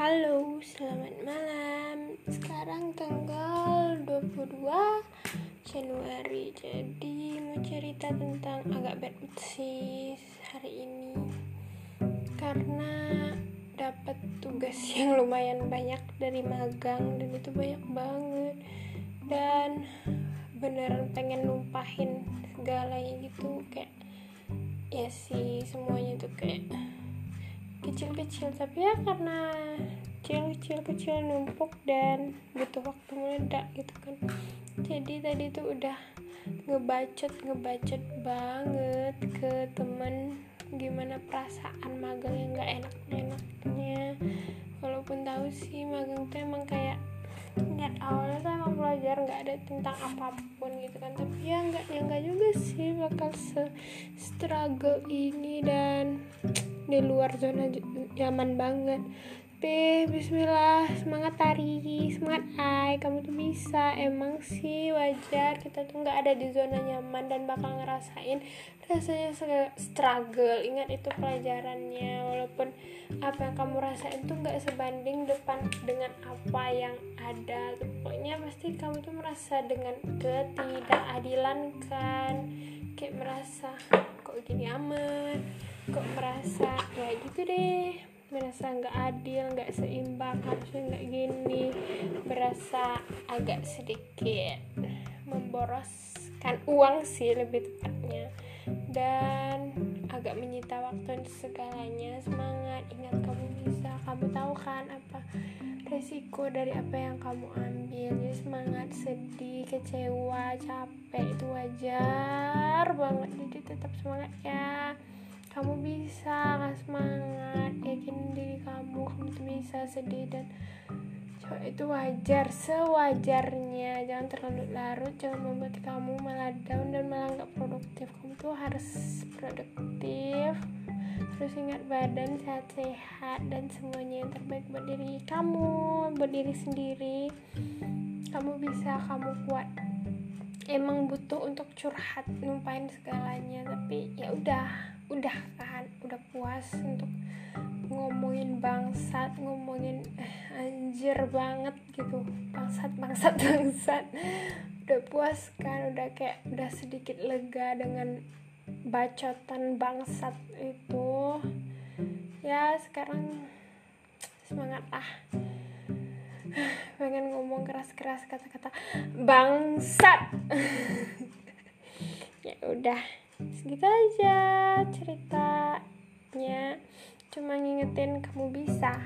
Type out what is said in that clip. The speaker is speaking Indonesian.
Halo, selamat malam. Sekarang tanggal 22 Januari. Jadi mau cerita tentang agak bad mood sih hari ini. Karena dapat tugas yang lumayan banyak dari magang dan itu banyak banget. Dan beneran pengen numpahin segalanya gitu kayak ya sih semuanya tuh kayak kecil-kecil tapi ya karena kecil-kecil numpuk dan butuh waktu meledak gitu kan. Jadi tadi tuh udah ngebacot ngebacot banget ke temen gimana perasaan magang yang gak enak-enaknya. Walaupun tahu sih magang tuh emang kayak niat awalnya tuh emang belajar nggak ada tentang apa pun gitu kan. Tapi ya nggak nyangka juga sih bakal se struggle ini dan di luar zona nyaman banget. Tapi Bismillah semangat tari. Semangat ay kamu tuh bisa. Emang sih wajar kita tuh nggak ada di zona nyaman dan bakal ngerasain rasanya struggle. Ingat itu pelajarannya. Walaupun apa yang kamu rasain tuh nggak sebanding depan dengan apa yang ada. Pokoknya pasti kamu tuh merasa dengan ketidakadilan kan kayak merasa kok gini aman kok merasa ya gitu deh. Merasa nggak adil nggak seimbang harusnya nggak gini. Berasa agak sedikit memboroskan uang sih lebih tepatnya. Dan agak menyita waktu untuk segalanya. Semangat ingat kamu bisa. Kamu tahu kan apa resiko dari apa yang kamu ambil. Jadi semangat sedih kecewa capek itu wajar banget. Jadi tetap semangat ya. Kamu bisa nggak semangat yakin diri kamu kamu tuh bisa sedih dan itu wajar sewajarnya. Jangan terlalu larut jangan membuat kamu malah down dan malah nggak produktif. Kamu tuh harus produktif. Terus ingat badan sehat-sehat dan semuanya yang terbaik buat diri kamu buat diri sendiri kamu bisa kamu kuat. Emang butuh untuk curhat numpain segalanya tapi ya udah udah kan udah puas untuk ngomongin bangsat ngomongin eh, anjir banget gitu. Bangsat bangsat bangsat. Udah puas kan udah kayak udah sedikit lega dengan bacotan bangsat itu. Ya sekarang semangat ah pengen ngomong keras-keras kata-kata. Bangsat. Ya udah segitu aja ceritanya. Cuma ngingetin kamu bisa